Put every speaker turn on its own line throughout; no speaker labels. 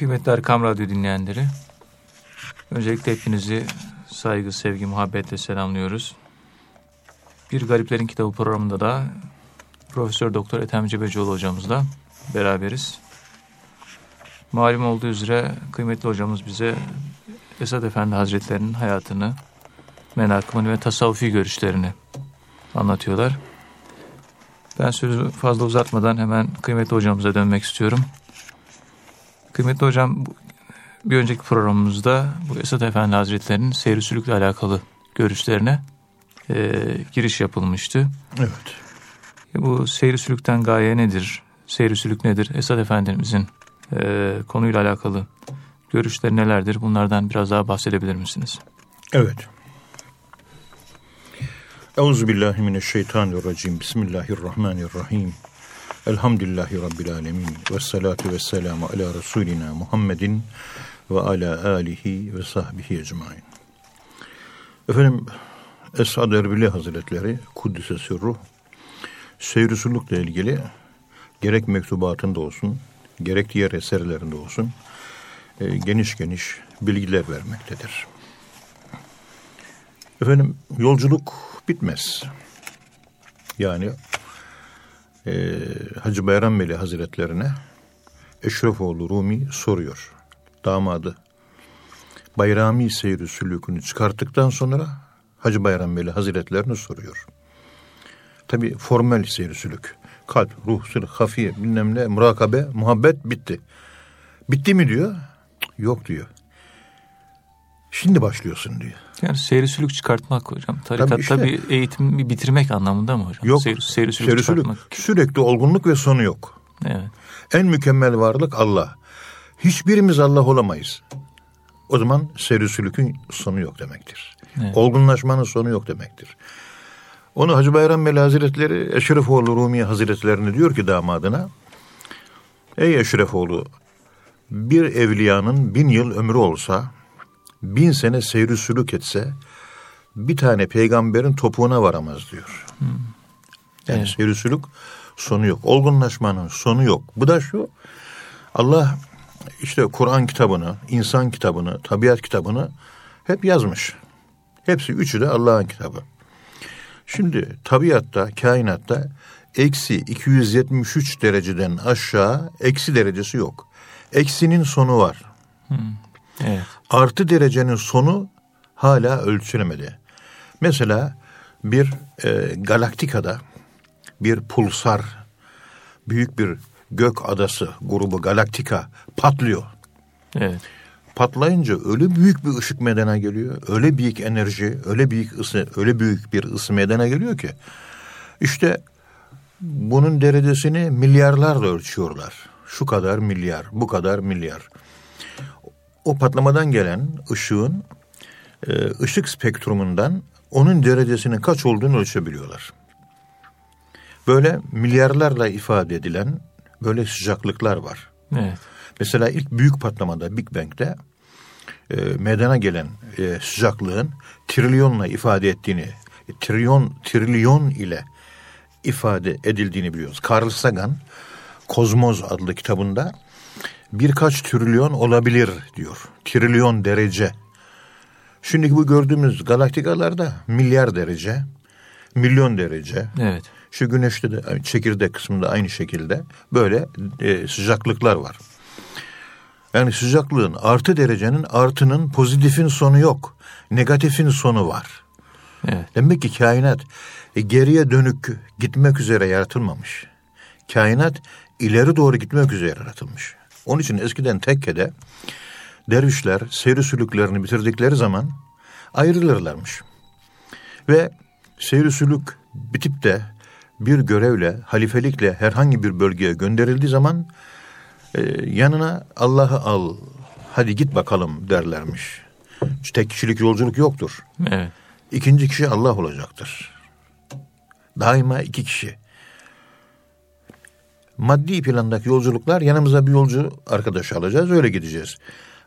Kıymetli Erkam Radyo dinleyenleri, öncelikle hepinizi saygı, sevgi, muhabbetle selamlıyoruz. Bir Gariplerin Kitabı programında da Profesör Doktor Ethem Cebecioğlu hocamızla beraberiz. Malum olduğu üzere kıymetli hocamız bize Esad Efendi Hazretleri'nin hayatını, menakımını ve tasavvufi görüşlerini anlatıyorlar. Ben sözü fazla uzatmadan hemen kıymetli hocamıza dönmek istiyorum. Kıymetli hocam bir önceki programımızda bu Esad Efendi Hazretleri'nin seyri sülükle alakalı görüşlerine e, giriş yapılmıştı.
Evet.
E, bu seyri sülükten gaye nedir? Seyri sülük nedir? Esad Efendimizin e, konuyla alakalı görüşleri nelerdir? Bunlardan biraz daha bahsedebilir misiniz?
Evet. Euzubillahimineşşeytanirracim. Bismillahirrahmanirrahim. Elhamdülillahi Rabbil alemin. Ve salatu ve selamu ala Resulina Muhammedin ve ala alihi ve sahbihi ecmain. Efendim Esad Erbili Hazretleri Kuddise Sürruh seyrusulukla ilgili gerek mektubatında olsun gerek diğer eserlerinde olsun e, geniş geniş bilgiler vermektedir. Efendim yolculuk bitmez. Yani e, Hacı Bayram Veli Hazretlerine Eşrefoğlu Rumi soruyor. Damadı Bayrami seyri sülükünü çıkarttıktan sonra Hacı Bayram Veli Hazretlerine soruyor. Tabi formel seyri sülük. Kalp, ruh, sır, hafiye, bilmem ne, murakabe, muhabbet bitti. Bitti mi diyor? Yok diyor. Şimdi başlıyorsun diyor.
Yani seyri sülük çıkartmak hocam. Tarikatta işte, bir eğitimi bitirmek anlamında mı hocam?
Yok. Seyri, seyri sülük seyri çıkartmak. Sülük, sürekli olgunluk ve sonu yok.
Evet.
En mükemmel varlık Allah. Hiçbirimiz Allah olamayız. O zaman seyri sülükün sonu yok demektir. Evet. Olgunlaşmanın sonu yok demektir. Onu Hacı Bayram Veli Hazretleri Eşrefoğlu Rumi Hazretlerine diyor ki damadına Ey Eşrefoğlu bir evliyanın bin yıl ömrü olsa bin sene seyri sülük etse bir tane peygamberin topuğuna varamaz diyor. Hmm. Yani evet. seyri sülük sonu yok. Olgunlaşmanın sonu yok. Bu da şu Allah işte Kur'an kitabını, insan kitabını, tabiat kitabını hep yazmış. Hepsi üçü de Allah'ın kitabı. Şimdi tabiatta, kainatta eksi 273 dereceden aşağı eksi derecesi yok. Eksinin sonu var.
Hmm. Evet.
Artı derecenin sonu hala ölçülemedi. Mesela bir e, galaktikada bir pulsar, büyük bir gök adası grubu galaktika patlıyor.
Evet.
Patlayınca öyle büyük bir ışık medena geliyor, öyle büyük enerji, öyle büyük ısı, öyle büyük bir ısı medena geliyor ki işte bunun derecesini milyarlarla ölçüyorlar. Şu kadar milyar, bu kadar milyar o patlamadan gelen ışığın e, ışık spektrumundan onun derecesinin kaç olduğunu ölçebiliyorlar. Böyle milyarlarla ifade edilen böyle sıcaklıklar var.
Evet.
Mesela ilk büyük patlamada Big Bang'de e, meydana gelen e, sıcaklığın trilyonla ifade ettiğini, e, trilyon trilyon ile ifade edildiğini biliyoruz. Carl Sagan Kozmoz adlı kitabında birkaç trilyon olabilir diyor. Trilyon derece. Şimdi bu gördüğümüz galaktikalarda milyar derece, milyon derece.
Evet.
Şu güneşte de çekirdek kısmında aynı şekilde böyle e, sıcaklıklar var. Yani sıcaklığın artı derecenin artının pozitifin sonu yok. Negatifin sonu var.
Evet.
Demek ki kainat e, geriye dönük gitmek üzere yaratılmamış. Kainat ileri doğru gitmek üzere yaratılmış. Onun için eskiden tekkede dervişler seyri sülüklerini bitirdikleri zaman ayrılırlarmış. Ve seyri sülük bitip de bir görevle, halifelikle herhangi bir bölgeye gönderildiği zaman e, yanına Allah'ı al, hadi git bakalım derlermiş. Tek kişilik yolculuk yoktur.
Evet.
İkinci kişi Allah olacaktır. Daima iki kişi maddi plandaki yolculuklar yanımıza bir yolcu arkadaş alacağız öyle gideceğiz.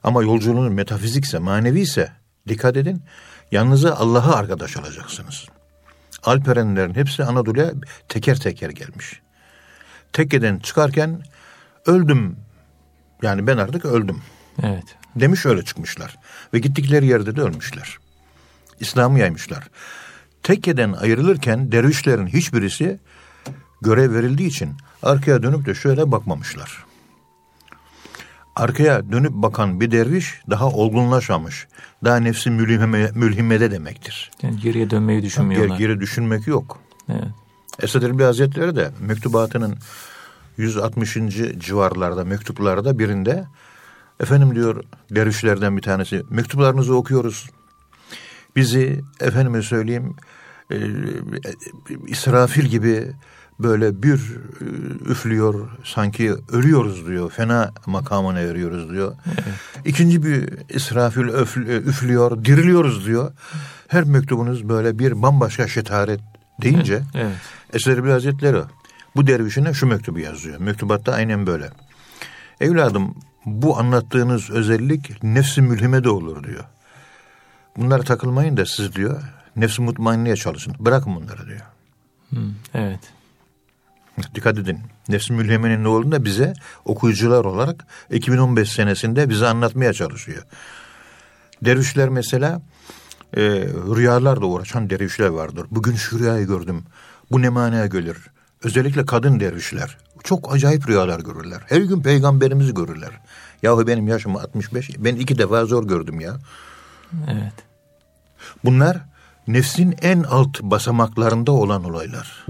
Ama yolculuğun metafizikse, manevi ise dikkat edin yanınıza Allah'ı arkadaş alacaksınız. Alperenlerin hepsi Anadolu'ya teker teker gelmiş. Tekkeden çıkarken öldüm Yani ben artık öldüm.
Evet.
Demiş öyle çıkmışlar. Ve gittikleri yerde de ölmüşler. İslam'ı yaymışlar. Tekkeden ayrılırken dervişlerin hiçbirisi görev verildiği için arkaya dönüp de şöyle bakmamışlar. Arkaya dönüp bakan bir derviş daha olgunlaşmamış. Daha nefsi mülhime, mülhimede demektir.
Yani geriye dönmeyi düşünmüyorlar.
Geri, geri düşünmek yok.
Evet.
Esad Erbil Hazretleri de mektubatının 160. civarlarda mektuplarda birinde efendim diyor dervişlerden bir tanesi mektuplarınızı okuyoruz. Bizi efendime söyleyeyim e, İsrafil gibi böyle bir e, üflüyor sanki ölüyoruz diyor. Fena makamına eriyoruz diyor. İkinci bir İsrafil öf, üflüyor diriliyoruz diyor. Her mektubunuz böyle bir bambaşka şetaret deyince evet. Esad Hazretleri bu dervişine şu mektubu yazıyor. Mektubatta aynen böyle. Evladım bu anlattığınız özellik nefsi mülhime de olur diyor. Bunlara takılmayın da siz diyor nefsi mutmainneye çalışın. Bırakın bunları diyor.
Hmm, evet.
Dikkat edin. Nefsi mülhemenin ne olduğunu da bize okuyucular olarak 2015 senesinde bize anlatmaya çalışıyor. Dervişler mesela e, rüyalarla uğraşan dervişler vardır. Bugün şu rüyayı gördüm. Bu ne manaya gelir? Özellikle kadın dervişler. Çok acayip rüyalar görürler. Her gün peygamberimizi görürler. Yahu benim yaşım 65. Ben iki defa zor gördüm ya.
Evet.
Bunlar nefsin en alt basamaklarında olan olaylar.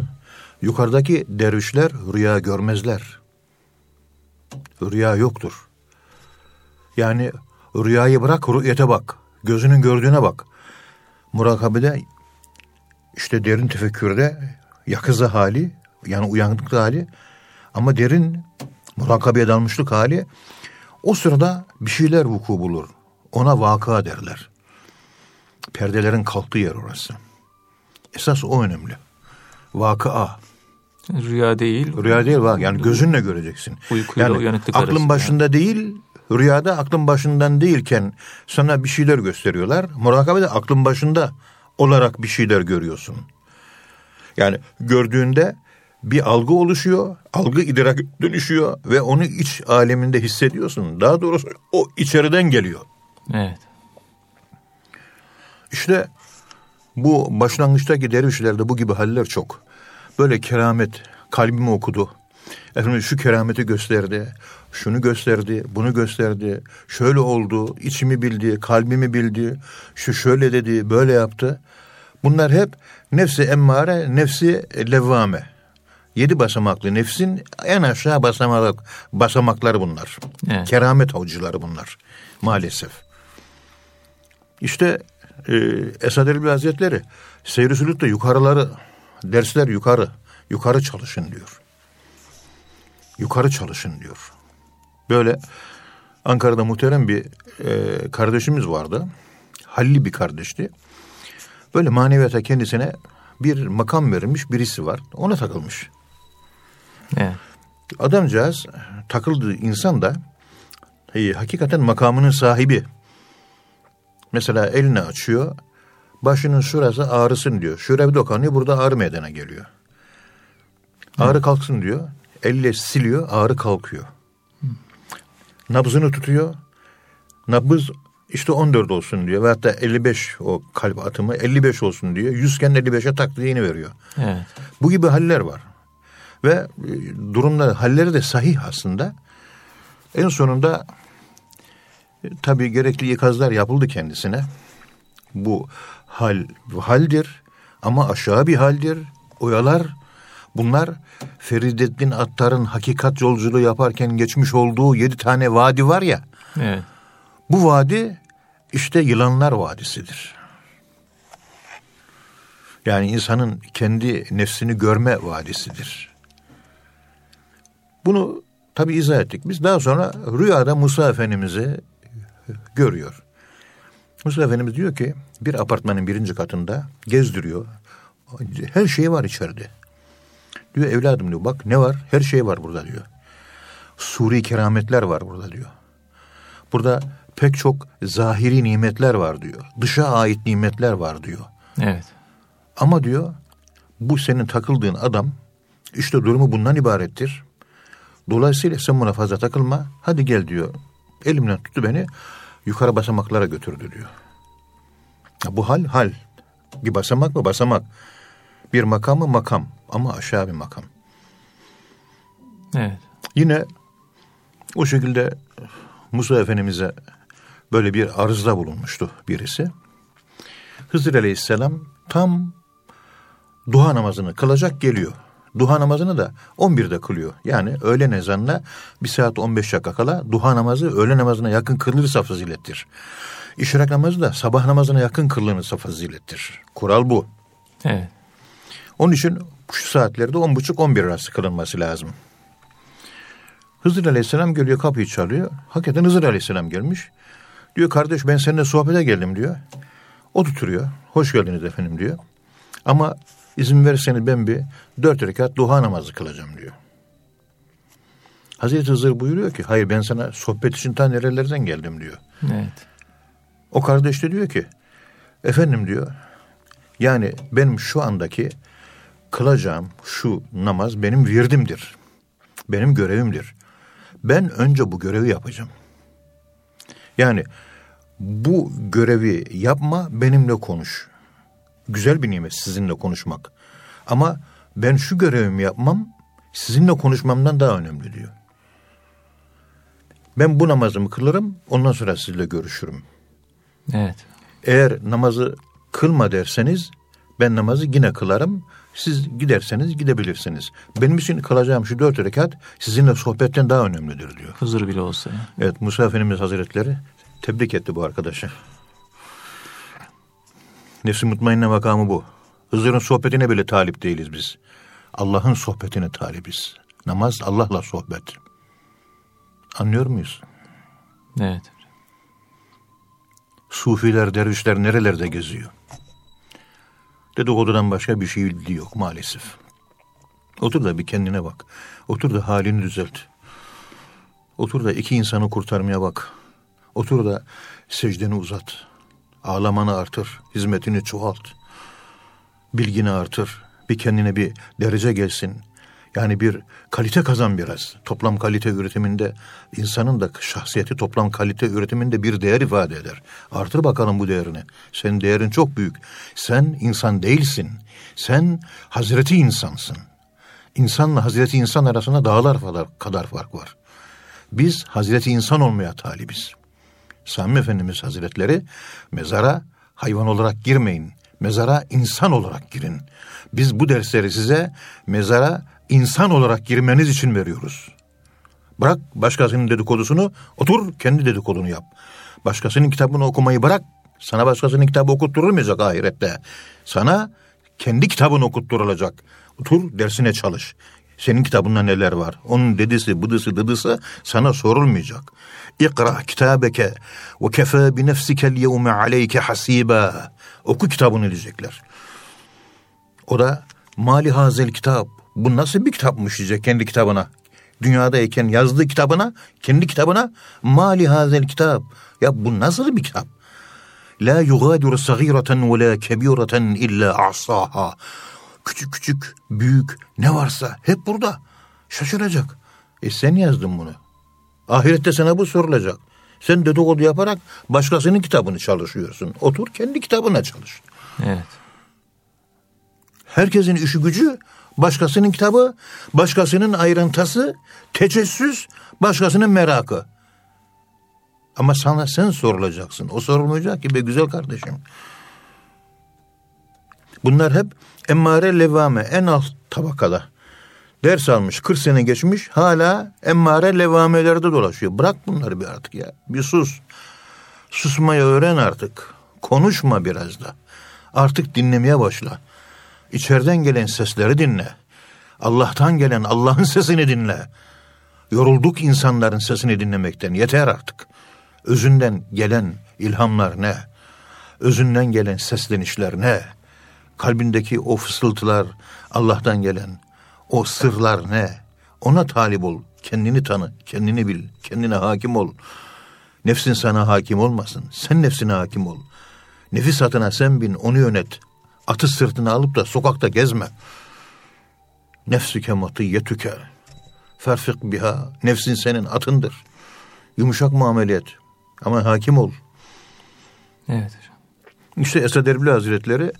Yukarıdaki dervişler rüya görmezler. Rüya yoktur. Yani rüyayı bırak rüyete bak. Gözünün gördüğüne bak. Murakabede işte derin tefekkürde yakıza hali yani uyanıklık hali ama derin murakabeye dalmışlık hali o sırada bir şeyler vuku bulur. Ona vaka derler. Perdelerin kalktığı yer orası. Esas o önemli. Vakıa.
Rüya değil.
Rüya değil bak yani gözünle göreceksin.
Uykuyla yani uyanıklık
aklın arası. başında yani. değil, rüyada aklın başından değilken sana bir şeyler gösteriyorlar. Murakabede aklın başında olarak bir şeyler görüyorsun. Yani gördüğünde bir algı oluşuyor, algı idrak dönüşüyor ve onu iç aleminde hissediyorsun. Daha doğrusu o içeriden geliyor.
Evet.
İşte bu başlangıçtaki dervişlerde bu gibi haller çok. Böyle keramet kalbimi okudu. Efendim şu kerameti gösterdi, şunu gösterdi, bunu gösterdi, şöyle oldu, içimi bildi, kalbimi bildi, şu şöyle dedi, böyle yaptı. Bunlar hep nefsi emmare, nefsi levvame. Yedi basamaklı nefsin en aşağı basamak, basamakları bunlar. Evet. Keramet avcıları bunlar maalesef. İşte e, Esad Erbil Hazretleri seyri yukarıları, dersler yukarı, yukarı çalışın diyor. Yukarı çalışın diyor. Böyle Ankara'da muhterem bir e, kardeşimiz vardı. Halli bir kardeşti. Böyle maneviyata kendisine bir makam verilmiş birisi var. Ona takılmış.
Evet.
Adamcağız takıldığı insan da e, hakikaten makamının sahibi. Mesela elini açıyor. Başının şurası ağrısın diyor. Şuraya bir dokanıyor burada ağrı meydana geliyor. Ağrı evet. kalksın diyor. Elle siliyor ağrı kalkıyor. Hı. Nabzını tutuyor. Nabız işte 14 olsun diyor. Ve hatta 55 o kalp atımı 55 olsun diyor. 100 iken 55'e taktiğini veriyor.
Evet.
Bu gibi haller var. Ve e, durumları, halleri de sahih aslında. En sonunda e, tabii gerekli ikazlar yapıldı kendisine. Bu hal haldir ama aşağı bir haldir. Oyalar bunlar Feridettin Attar'ın hakikat yolculuğu yaparken geçmiş olduğu yedi tane vadi var ya.
Evet.
Bu vadi işte yılanlar vadisidir. Yani insanın kendi nefsini görme vadisidir. Bunu tabi izah ettik. Biz daha sonra rüyada Musa Efendimiz'i görüyor. Musa Efendimiz diyor ki bir apartmanın birinci katında gezdiriyor. Her şey var içeride. Diyor evladım diyor bak ne var? Her şey var burada diyor. Suri kerametler var burada diyor. Burada pek çok zahiri nimetler var diyor. Dışa ait nimetler var diyor.
Evet.
Ama diyor bu senin takıldığın adam işte durumu bundan ibarettir. Dolayısıyla sen buna fazla takılma. Hadi gel diyor. Elimden tuttu beni yukarı basamaklara götürdü diyor. Bu hal hal. Bir basamak mı basamak. Bir makam mı makam. Ama aşağı bir makam.
Evet.
Yine o şekilde Musa Efendimiz'e böyle bir arızda bulunmuştu birisi. Hızır Aleyhisselam tam duha namazını kılacak geliyor. Duha namazını da 11'de kılıyor. Yani öğle ezanına bir saat 15 dakika kala duha namazı öğle namazına yakın kılınırsa fazilettir. İşrak namazı da sabah namazına yakın kılınırsa fazilettir. Kural bu.
Evet.
Onun için şu saatlerde 10.30-11 arası kılınması lazım. Hızır Aleyhisselam geliyor kapıyı çalıyor. Hakikaten Hızır Aleyhisselam gelmiş. Diyor kardeş ben seninle sohbete geldim diyor. O tuturuyor. Hoş geldiniz efendim diyor. Ama izin verirseniz ben bir dört rekat duha namazı kılacağım diyor. Hazreti Hızır buyuruyor ki hayır ben sana sohbet için ta nerelerden geldim diyor.
Evet.
O kardeş de diyor ki efendim diyor yani benim şu andaki kılacağım şu namaz benim virdimdir. Benim görevimdir. Ben önce bu görevi yapacağım. Yani bu görevi yapma benimle konuş. Güzel bir nimet sizinle konuşmak. Ama ben şu görevimi yapmam sizinle konuşmamdan daha önemli diyor. Ben bu namazımı kılarım ondan sonra sizinle görüşürüm.
Evet.
Eğer namazı kılma derseniz ben namazı yine kılarım. Siz giderseniz gidebilirsiniz. Benim için kılacağım şu dört rekat sizinle sohbetten daha önemlidir diyor.
Huzur bile olsa.
Evet Musa Efendimiz Hazretleri tebrik etti bu arkadaşı. Nefsi mutmainne makamı bu. Hızır'ın sohbetine bile talip değiliz biz. Allah'ın sohbetine talibiz. Namaz Allah'la sohbet. Anlıyor muyuz?
Evet.
Sufiler, dervişler nerelerde geziyor? Dedikodudan başka bir şey bildiği yok maalesef. Otur da bir kendine bak. Otur da halini düzelt. Otur da iki insanı kurtarmaya bak. Otur da secdeni uzat. Ağlamanı artır. Hizmetini çoğalt. Bilgini artır. Bir kendine bir derece gelsin. Yani bir kalite kazan biraz. Toplam kalite üretiminde insanın da şahsiyeti toplam kalite üretiminde bir değer ifade eder. Artır bakalım bu değerini. Senin değerin çok büyük. Sen insan değilsin. Sen Hazreti insansın. İnsanla Hazreti insan arasında dağlar kadar, fark var. Biz Hazreti insan olmaya talibiz. Sami Efendimiz Hazretleri mezara hayvan olarak girmeyin. Mezara insan olarak girin. Biz bu dersleri size mezara insan olarak girmeniz için veriyoruz. Bırak başkasının dedikodusunu, otur kendi dedikodunu yap. Başkasının kitabını okumayı bırak. Sana başkasının kitabı okutturulmayacak ahirette. Sana kendi kitabını okutturulacak. Otur dersine çalış. Senin kitabında neler var? Onun dedisi, bıdısı, dıdısı sana sorulmayacak. İkra kitabeke ve kefe bi nefsikel yevme aleyke hasiba. Oku kitabını diyecekler. O da mali hazel kitap. Bu nasıl bir kitapmış diyecek kendi kitabına. Dünyadayken yazdığı kitabına, kendi kitabına mali hazel kitap. Ya bu nasıl bir kitap? La yugadiru sagireten ve la kebireten illa asaha. Küçük küçük, büyük ne varsa hep burada. Şaşıracak. E sen yazdın bunu. Ahirette sana bu sorulacak. Sen dedikodu yaparak başkasının kitabını çalışıyorsun. Otur kendi kitabına çalış.
Evet.
Herkesin işi gücü başkasının kitabı, başkasının ayrıntısı, tecessüs, başkasının merakı. Ama sana sen sorulacaksın. O sorulmayacak ki be güzel kardeşim. Bunlar hep emmare levame en alt tabakada. Ders almış 40 sene geçmiş hala emmare levamelerde dolaşıyor. Bırak bunları bir artık ya. Bir sus. Susmayı öğren artık. Konuşma biraz da. Artık dinlemeye başla. İçeriden gelen sesleri dinle. Allah'tan gelen Allah'ın sesini dinle. Yorulduk insanların sesini dinlemekten. Yeter artık. Özünden gelen ilhamlar ne? Özünden gelen seslenişler ne? Kalbindeki o fısıltılar Allah'tan gelen o sırlar ne? Ona talip ol. Kendini tanı, kendini bil, kendine hakim ol. Nefsin sana hakim olmasın. Sen nefsine hakim ol. Nefis atına sen bin, onu yönet. Atı sırtına alıp da sokakta gezme. Nefsüke matiyetüke. Ferfik biha. Nefsin senin atındır. Yumuşak muamele et. Ama hakim ol.
Evet hocam.
İşte Esad Erbil Hazretleri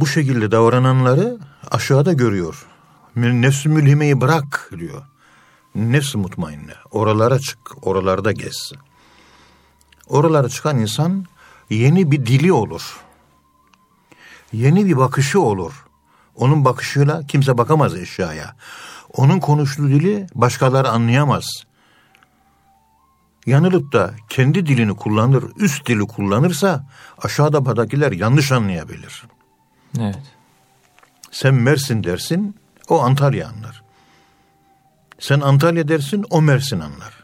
bu şekilde davrananları aşağıda görüyor. Nefs-i mülhimeyi bırak diyor. Nefs mutmainne. Oralara çık, oralarda gez. Oralara çıkan insan yeni bir dili olur. Yeni bir bakışı olur. Onun bakışıyla kimse bakamaz eşyaya. Onun konuştuğu dili başkaları anlayamaz. Yanılıp da kendi dilini kullanır, üst dili kullanırsa aşağıda badakiler yanlış anlayabilir.
Evet.
Sen Mersin dersin, o Antalya anlar. Sen Antalya dersin, o Mersin anlar.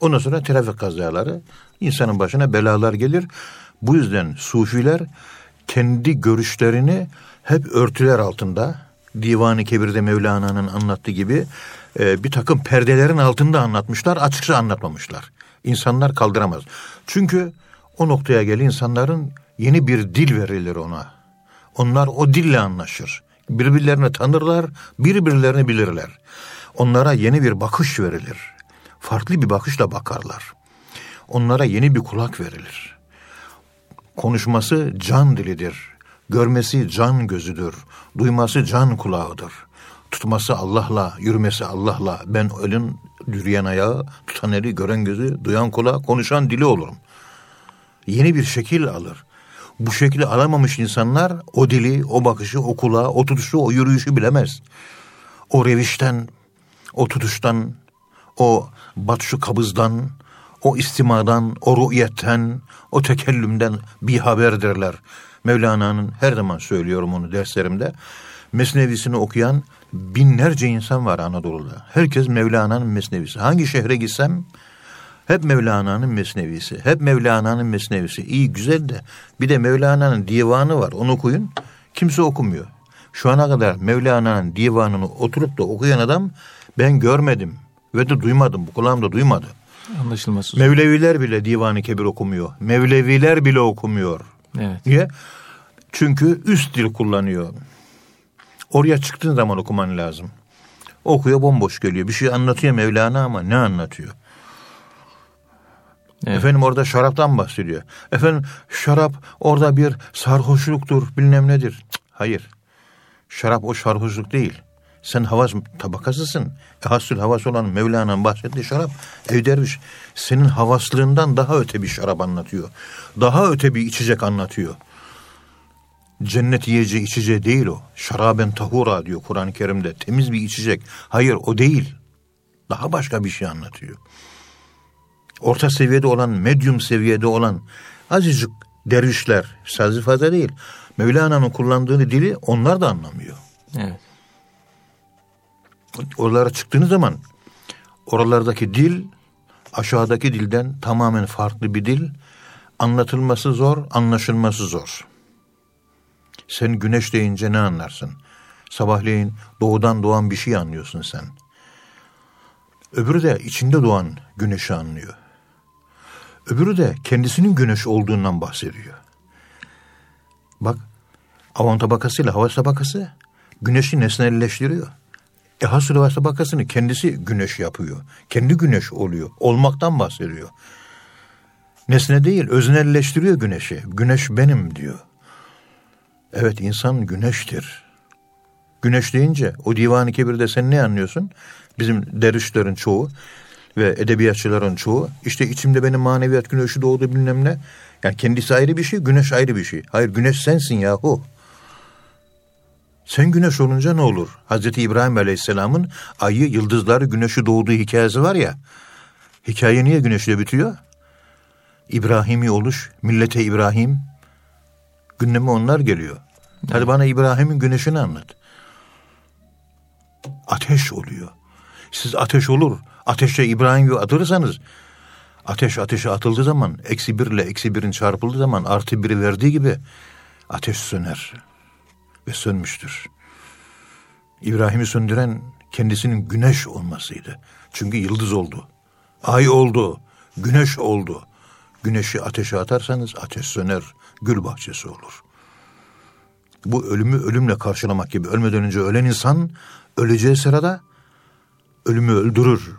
Ondan sonra trafik kazaları, insanın başına belalar gelir. Bu yüzden sufiler kendi görüşlerini hep örtüler altında, Divan-ı Kebir'de Mevlana'nın anlattığı gibi e, bir takım perdelerin altında anlatmışlar, açıkça anlatmamışlar. İnsanlar kaldıramaz. Çünkü o noktaya gel insanların yeni bir dil verilir ona. Onlar o dille anlaşır. Birbirlerini tanırlar, birbirlerini bilirler. Onlara yeni bir bakış verilir. Farklı bir bakışla bakarlar. Onlara yeni bir kulak verilir. Konuşması can dilidir. Görmesi can gözüdür. Duyması can kulağıdır. Tutması Allah'la, yürümesi Allah'la. Ben ölün yürüyen ayağı, tutan eli, gören gözü, duyan kulağı, konuşan dili olurum. Yeni bir şekil alır. Bu şekli alamamış insanlar o dili, o bakışı, o kulağı, o tutuşu, o yürüyüşü bilemez. O revişten, o tutuştan, o batşu kabızdan, o istimadan, o ruhiyetten, o tekellümden bir haberdirler. Mevlana'nın her zaman söylüyorum onu derslerimde. Mesnevisini okuyan binlerce insan var Anadolu'da. Herkes Mevlana'nın mesnevisi. Hangi şehre gitsem hep Mevlana'nın mesnevisi. Hep Mevlana'nın mesnevisi. İyi güzel de bir de Mevlana'nın divanı var. Onu okuyun. Kimse okumuyor. Şu ana kadar Mevlana'nın divanını oturup da okuyan adam ben görmedim ve de duymadım. Bu kulağım da duymadı.
Anlaşılması.
Mevleviler bile divanı kebir okumuyor. Mevleviler bile okumuyor.
Evet.
Niye? Çünkü üst dil kullanıyor. Oraya çıktığın zaman okuman lazım. Okuyor bomboş geliyor. Bir şey anlatıyor Mevlana ama ne anlatıyor? Evet. Efendim orada şaraptan bahsediyor. Efendim şarap orada bir sarhoşluktur bilmem nedir. Hayır. Şarap o sarhoşluk değil. Sen havas tabakasısın. E, hasıl havas olan Mevlana'nın bahsettiği şarap ey derviş senin havaslığından daha öte bir şarap anlatıyor. Daha öte bir içecek anlatıyor. Cennet yiyeceği içeceği değil o. Şaraben tahura diyor Kur'an-ı Kerim'de. Temiz bir içecek. Hayır o değil. Daha başka bir şey anlatıyor. Orta seviyede olan, medyum seviyede olan azıcık dervişler, sazı fazla değil. Mevlana'nın kullandığı dili onlar da anlamıyor.
Evet.
Oralara çıktığınız zaman oralardaki dil aşağıdaki dilden tamamen farklı bir dil. Anlatılması zor, anlaşılması zor. Sen güneş deyince ne anlarsın? Sabahleyin doğudan doğan bir şey anlıyorsun sen. Öbürü de içinde doğan güneşi anlıyor. Öbürü de kendisinin güneş olduğundan bahsediyor. Bak avan tabakasıyla hava tabakası güneşi nesnelleştiriyor. E hasıl hava tabakasını kendisi güneş yapıyor. Kendi güneş oluyor. Olmaktan bahsediyor. Nesne değil öznelleştiriyor güneşi. Güneş benim diyor. Evet insan güneştir. Güneş deyince o divan-ı kebirde sen ne anlıyorsun? Bizim dervişlerin çoğu ve edebiyatçıların çoğu işte içimde benim maneviyat güneşi doğdu bilmem ne. Yani kendisi ayrı bir şey, güneş ayrı bir şey. Hayır güneş sensin yahu. Sen güneş olunca ne olur? Hazreti İbrahim Aleyhisselam'ın ayı, yıldızları, güneşi doğduğu hikayesi var ya. Hikaye niye güneşle bitiyor? İbrahimi oluş, millete İbrahim. Gündeme onlar geliyor. Hadi bana İbrahim'in güneşini anlat. Ateş oluyor. Siz ateş olur. Ateşe İbrahim gibi atırsanız ateş ateşe atıldığı zaman eksi bir ile eksi birin çarpıldığı zaman artı biri verdiği gibi ateş söner ve sönmüştür. İbrahim'i söndüren kendisinin güneş olmasıydı. Çünkü yıldız oldu. Ay oldu. Güneş oldu. Güneşi ateşe atarsanız ateş söner. Gül bahçesi olur. Bu ölümü ölümle karşılamak gibi. Ölmeden önce ölen insan öleceği sırada ölümü öldürür.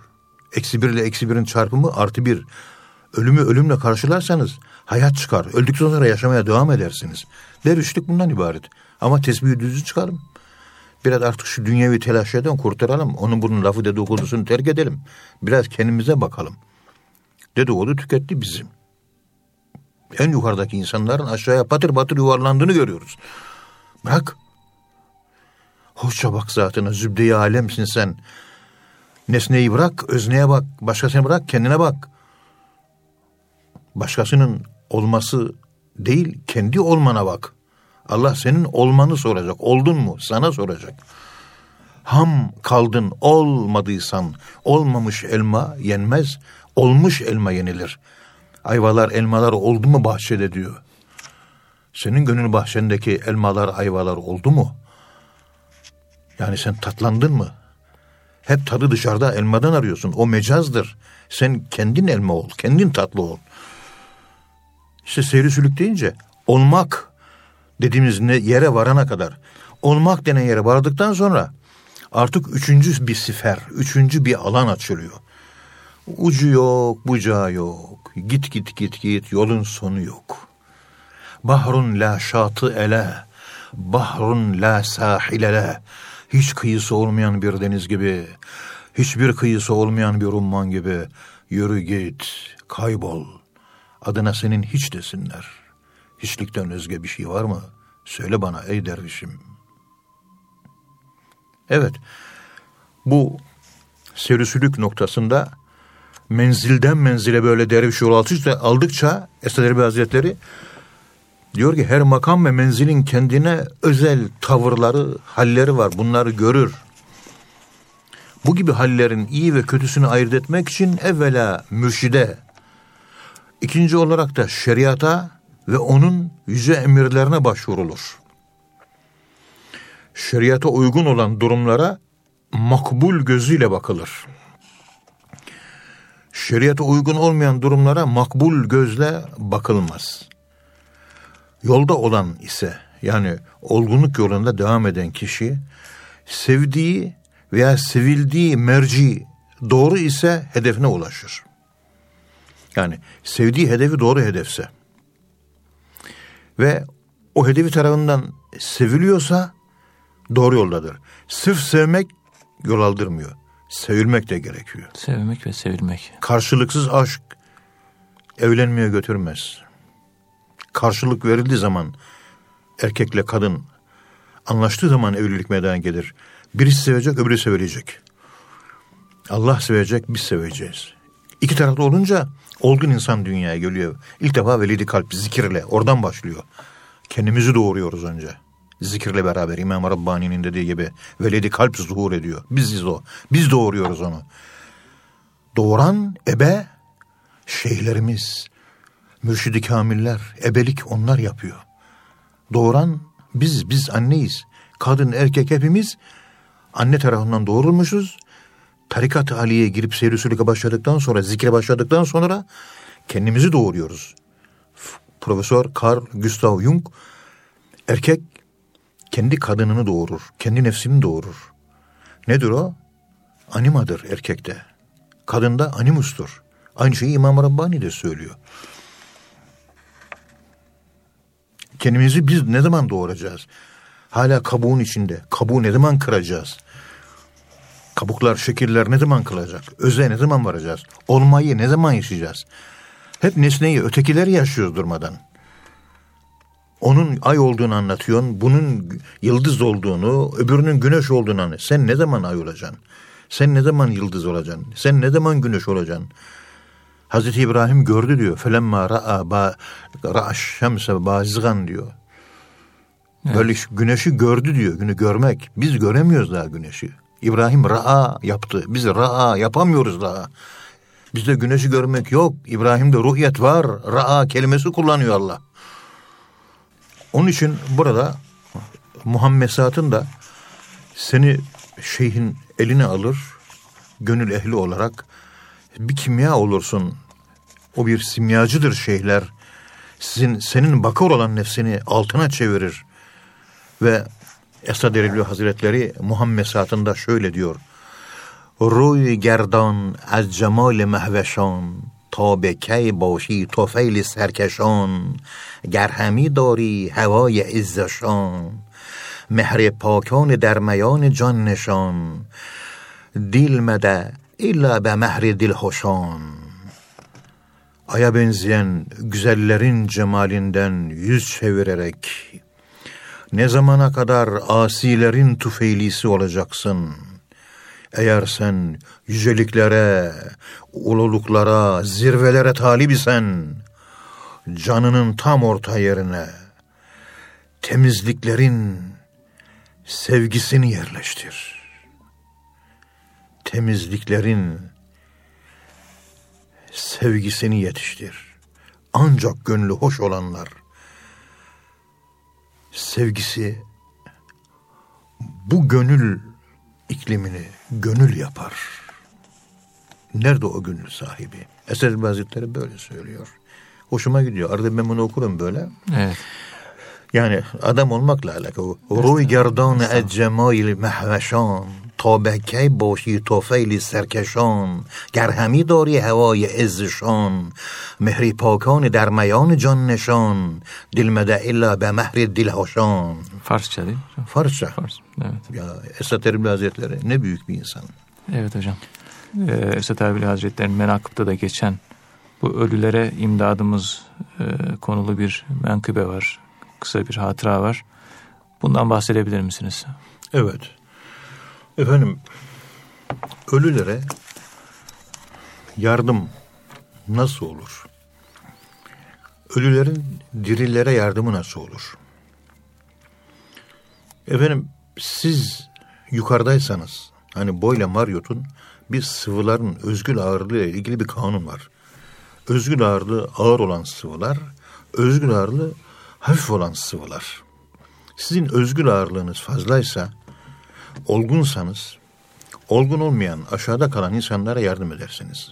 Eksi bir ile eksi birin çarpımı artı bir. Ölümü ölümle karşılarsanız hayat çıkar. Öldükten sonra yaşamaya devam edersiniz. Dervişlik bundan ibaret. Ama tesbihi düzü çıkarım. Biraz artık şu dünyevi telaşeden kurtaralım. Onun bunun lafı dedikodusunu terk edelim. Biraz kendimize bakalım. Dedikodu tüketti bizim. En yukarıdaki insanların aşağıya patır patır yuvarlandığını görüyoruz. Bırak. Hoşça bak zatına zübde-i alemsin sen. Nesneyi bırak, özneye bak. Başkasını bırak, kendine bak. Başkasının olması değil, kendi olmana bak. Allah senin olmanı soracak. Oldun mu? Sana soracak. Ham kaldın, olmadıysan, olmamış elma yenmez, olmuş elma yenilir. Ayvalar, elmalar oldu mu bahçede diyor. Senin gönül bahçendeki elmalar, ayvalar oldu mu? Yani sen tatlandın mı? Hep tadı dışarıda elmadan arıyorsun. O mecazdır. Sen kendin elma ol, kendin tatlı ol. İşte seyri sülük deyince olmak dediğimiz yere varana kadar olmak denen yere vardıktan sonra artık üçüncü bir sifer, üçüncü bir alan açılıyor. Ucu yok, bucağı yok. Git git git git yolun sonu yok. Bahrun la şatı ele, bahrun la sahilele. Hiç kıyısı olmayan bir deniz gibi, hiçbir kıyısı olmayan bir umman gibi. Yürü git, kaybol. Adına senin hiç desinler. Hiçlikten özge bir şey var mı? Söyle bana ey dervişim. Evet, bu serüsülük noktasında menzilden menzile böyle derviş yol aldıkça, aldıkça Esad Erbil Hazretleri diyor ki her makam ve menzilin kendine özel tavırları, halleri var. Bunları görür. Bu gibi hallerin iyi ve kötüsünü ayırt etmek için evvela mürşide, ikinci olarak da şeriata ve onun yüce emirlerine başvurulur. Şeriata uygun olan durumlara makbul gözüyle bakılır şeriata uygun olmayan durumlara makbul gözle bakılmaz. Yolda olan ise yani olgunluk yolunda devam eden kişi sevdiği veya sevildiği merci doğru ise hedefine ulaşır. Yani sevdiği hedefi doğru hedefse ve o hedefi tarafından seviliyorsa doğru yoldadır. Sırf sevmek yol aldırmıyor. Sevilmek de gerekiyor.
Sevmek ve sevilmek.
Karşılıksız aşk evlenmeye götürmez. Karşılık verildiği zaman erkekle kadın anlaştığı zaman evlilik meydana gelir. Birisi sevecek, öbürü sevilecek. Allah sevecek, biz seveceğiz. İki tarafta olunca olgun insan dünyaya geliyor. İlk defa velidi kalp zikirle oradan başlıyor. Kendimizi doğuruyoruz önce zikirle beraber İmam Rabbani'nin dediği gibi veledi kalp zuhur ediyor. Biziz o. Biz doğuruyoruz onu. Doğuran ebe şeyhlerimiz, mürşidi kamiller, ebelik onlar yapıyor. Doğuran biz, biz anneyiz. Kadın, erkek hepimiz anne tarafından doğurulmuşuz. Tarikat-ı Ali'ye girip seyri başladıktan sonra, zikre başladıktan sonra kendimizi doğuruyoruz. Profesör Carl Gustav Jung erkek kendi kadınını doğurur, kendi nefsini doğurur. Nedir o? Animadır erkekte. Kadında animustur. Aynı şeyi İmam Rabbani de söylüyor. Kendimizi biz ne zaman doğuracağız? Hala kabuğun içinde. Kabuğu ne zaman kıracağız? Kabuklar, şekiller ne zaman kılacak? Öze ne zaman varacağız? Olmayı ne zaman yaşayacağız? Hep nesneyi, ötekileri yaşıyoruz durmadan onun ay olduğunu anlatıyorsun. Bunun yıldız olduğunu, öbürünün güneş olduğunu anlatıyorsun. Sen ne zaman ay olacaksın? Sen ne zaman yıldız olacaksın? Sen ne zaman güneş olacaksın? Hazreti İbrahim gördü diyor. Felemma ra'a ba ra'a şemse bazgan diyor. Evet. Böyle güneşi gördü diyor. Günü görmek. Biz göremiyoruz daha güneşi. İbrahim ra'a yaptı. Biz ra'a yapamıyoruz daha. Bizde güneşi görmek yok. İbrahim'de ruhiyet var. Ra'a kelimesi kullanıyor Allah. Onun için burada Muhammed Saat'ın da seni şeyhin eline alır, gönül ehli olarak bir kimya olursun. O bir simyacıdır şeyhler. Sizin senin bakır olan nefsini altına çevirir. Ve Esad Erbil Hazretleri Muhammed Saat'ında şöyle diyor. روی گردان از جمال محوشان تا به کی باشی توفیل سرکشان گر همی داری هوای عزشان مهر پاکان در میان جان نشان دل مده illa be mehri dilhoşan. Aya benzeyen güzellerin cemalinden yüz çevirerek ne zamana kadar asilerin tufeylisi olacaksın? Eğer sen yüceliklere, ululuklara, zirvelere talip isen, canının tam orta yerine temizliklerin sevgisini yerleştir.'' Temizliklerin sevgisini yetiştir. Ancak gönlü hoş olanlar sevgisi bu gönül iklimini gönül yapar. Nerede o gönül sahibi? Esed Hazretleri böyle söylüyor. Hoşuma gidiyor. Arada ben bunu okurum böyle.
Evet.
Yani adam olmakla alakalı. Ruy gerdan et cemail mehveşan تا به کی باشی توفیلی سرکشان گر همی داری هوای عزشان مهری پاکان در میان جان نشان دل مده الا به مهر dil hoşan.
Farsça değil mi?
Farsça.
Fars, evet.
Ya Esat Erbil Hazretleri ne büyük bir insan.
Evet hocam. Ee, Esat Erbil Hazretleri'nin menakıpta da geçen bu ölülere imdadımız e, konulu bir menkıbe var. Kısa bir hatıra var. Bundan bahsedebilir misiniz?
Evet. Efendim ölülere yardım nasıl olur? Ölülerin dirilere yardımı nasıl olur? Efendim siz yukarıdaysanız hani Boyle Marriot'un bir sıvıların özgül ağırlığı ile ilgili bir kanun var. Özgül ağırlığı ağır olan sıvılar, özgül ağırlığı hafif olan sıvılar. Sizin özgül ağırlığınız fazlaysa olgunsanız, olgun olmayan aşağıda kalan insanlara yardım edersiniz.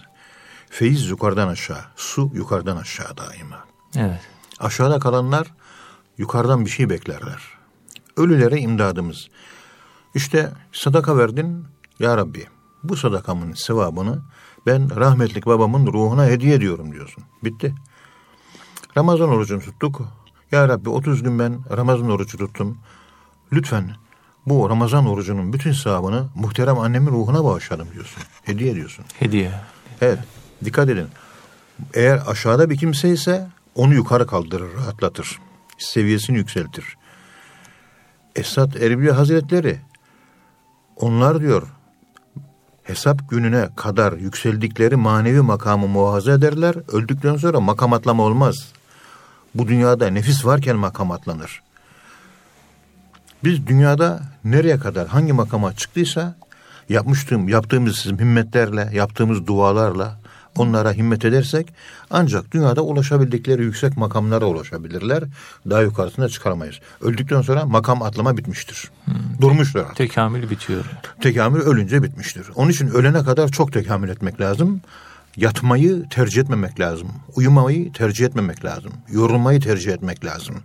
Feyiz yukarıdan aşağı, su yukarıdan aşağı daima.
Evet.
Aşağıda kalanlar yukarıdan bir şey beklerler. Ölülere imdadımız. İşte sadaka verdin ya Rabbi. Bu sadakamın sevabını ben rahmetlik babamın ruhuna hediye ediyorum diyorsun. Bitti. Ramazan orucunu tuttuk. Ya Rabbi 30 gün ben Ramazan orucu tuttum. Lütfen bu Ramazan orucunun bütün sevabını muhterem annemin ruhuna bağışladım diyorsun. Hediye ediyorsun.
Hediye.
Evet. Dikkat edin. Eğer aşağıda bir kimse ise onu yukarı kaldırır, rahatlatır. Seviyesini yükseltir. Esat Erbil Hazretleri onlar diyor hesap gününe kadar yükseldikleri manevi makamı muhafaza ederler. Öldükten sonra makam atlama olmaz. Bu dünyada nefis varken makam atlanır. Biz dünyada nereye kadar hangi makama çıktıysa yapmıştım, yaptığımız himmetlerle, yaptığımız dualarla onlara himmet edersek ancak dünyada ulaşabildikleri yüksek makamlara ulaşabilirler. Daha yukarısına çıkaramayız. Öldükten sonra makam atlama bitmiştir. Hmm. Durmuştur artık.
Tekamül bitiyor.
Tekamül ölünce bitmiştir. Onun için ölene kadar çok tekamül etmek lazım. Yatmayı tercih etmemek lazım. Uyumayı tercih etmemek lazım. Yorulmayı tercih etmek lazım.